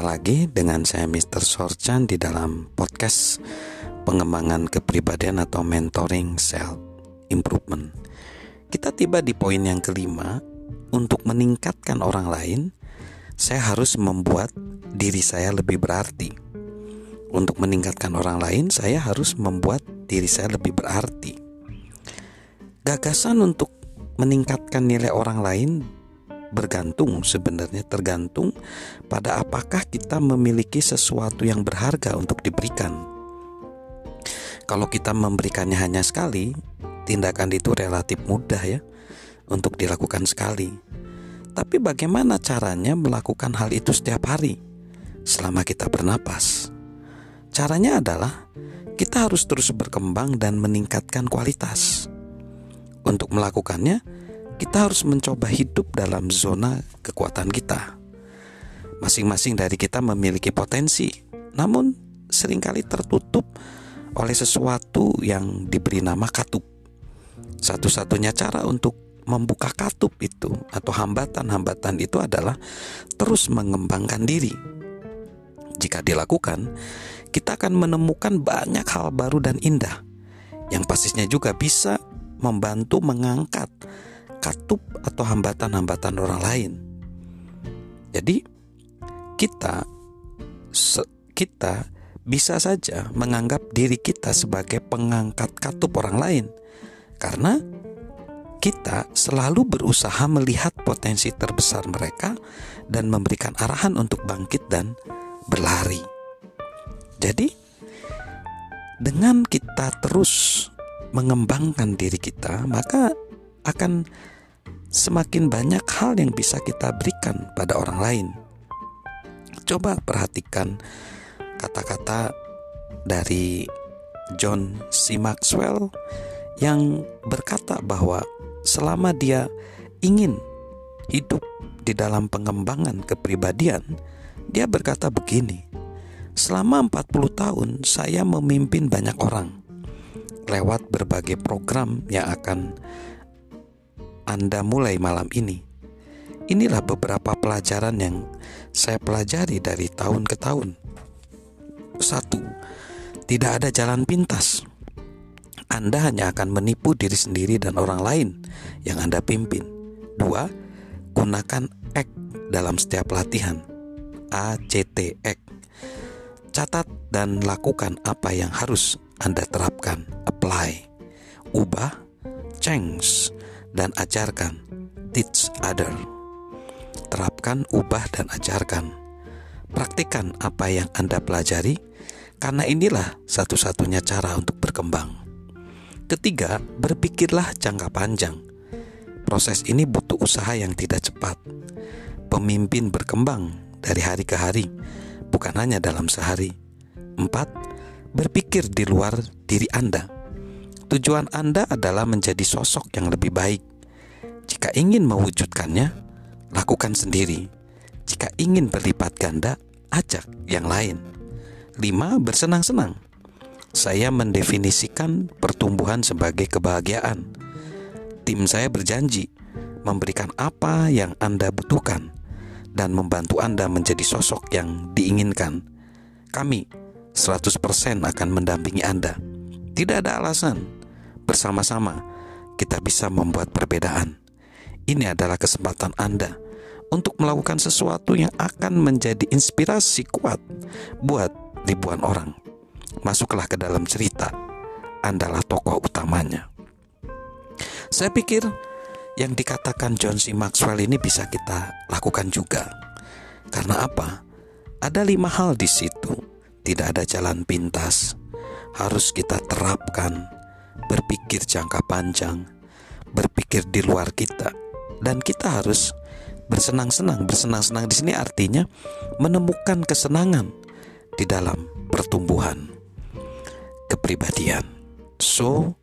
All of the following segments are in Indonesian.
Lagi dengan saya Mr. Sorchan di dalam podcast pengembangan kepribadian atau mentoring self improvement. Kita tiba di poin yang kelima, untuk meningkatkan orang lain, saya harus membuat diri saya lebih berarti. Untuk meningkatkan orang lain, saya harus membuat diri saya lebih berarti. Gagasan untuk meningkatkan nilai orang lain bergantung sebenarnya tergantung pada apakah kita memiliki sesuatu yang berharga untuk diberikan. Kalau kita memberikannya hanya sekali, tindakan itu relatif mudah ya untuk dilakukan sekali. Tapi bagaimana caranya melakukan hal itu setiap hari selama kita bernapas? Caranya adalah kita harus terus berkembang dan meningkatkan kualitas. Untuk melakukannya, kita harus mencoba hidup dalam zona kekuatan kita. Masing-masing dari kita memiliki potensi, namun sering kali tertutup oleh sesuatu yang diberi nama katup. Satu-satunya cara untuk membuka katup itu atau hambatan-hambatan itu adalah terus mengembangkan diri. Jika dilakukan, kita akan menemukan banyak hal baru dan indah yang pastinya juga bisa membantu mengangkat katup atau hambatan-hambatan orang lain. Jadi kita kita bisa saja menganggap diri kita sebagai pengangkat katup orang lain karena kita selalu berusaha melihat potensi terbesar mereka dan memberikan arahan untuk bangkit dan berlari. Jadi, dengan kita terus mengembangkan diri kita, maka akan semakin banyak hal yang bisa kita berikan pada orang lain. Coba perhatikan kata-kata dari John C. Maxwell yang berkata bahwa selama dia ingin hidup di dalam pengembangan kepribadian, dia berkata begini, Selama 40 tahun saya memimpin banyak orang lewat berbagai program yang akan anda mulai malam ini. Inilah beberapa pelajaran yang saya pelajari dari tahun ke tahun. Satu, tidak ada jalan pintas. Anda hanya akan menipu diri sendiri dan orang lain yang Anda pimpin. Dua, gunakan act dalam setiap latihan. ACT act. Catat dan lakukan apa yang harus Anda terapkan. Apply. Ubah. Change dan ajarkan. Teach other. Terapkan, ubah, dan ajarkan. Praktikan apa yang Anda pelajari, karena inilah satu-satunya cara untuk berkembang. Ketiga, berpikirlah jangka panjang. Proses ini butuh usaha yang tidak cepat. Pemimpin berkembang dari hari ke hari, bukan hanya dalam sehari. Empat, berpikir di luar diri Anda Tujuan Anda adalah menjadi sosok yang lebih baik. Jika ingin mewujudkannya, lakukan sendiri. Jika ingin berlipat ganda, ajak yang lain. 5. Bersenang-senang. Saya mendefinisikan pertumbuhan sebagai kebahagiaan. Tim saya berjanji memberikan apa yang Anda butuhkan dan membantu Anda menjadi sosok yang diinginkan. Kami 100% akan mendampingi Anda. Tidak ada alasan bersama-sama kita bisa membuat perbedaan. Ini adalah kesempatan Anda untuk melakukan sesuatu yang akan menjadi inspirasi kuat buat ribuan orang. Masuklah ke dalam cerita. Andalah tokoh utamanya. Saya pikir yang dikatakan John C. Maxwell ini bisa kita lakukan juga. Karena apa? Ada lima hal di situ. Tidak ada jalan pintas. Harus kita terapkan berpikir jangka panjang, berpikir di luar kita, dan kita harus bersenang-senang. Bersenang-senang di sini artinya menemukan kesenangan di dalam pertumbuhan kepribadian. So,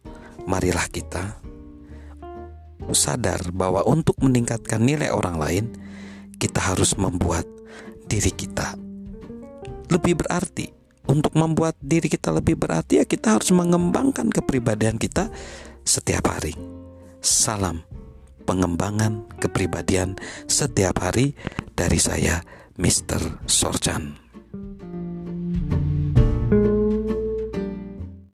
marilah kita sadar bahwa untuk meningkatkan nilai orang lain, kita harus membuat diri kita lebih berarti untuk membuat diri kita lebih berarti ya kita harus mengembangkan kepribadian kita setiap hari. Salam pengembangan kepribadian setiap hari dari saya Mr. Sorchan.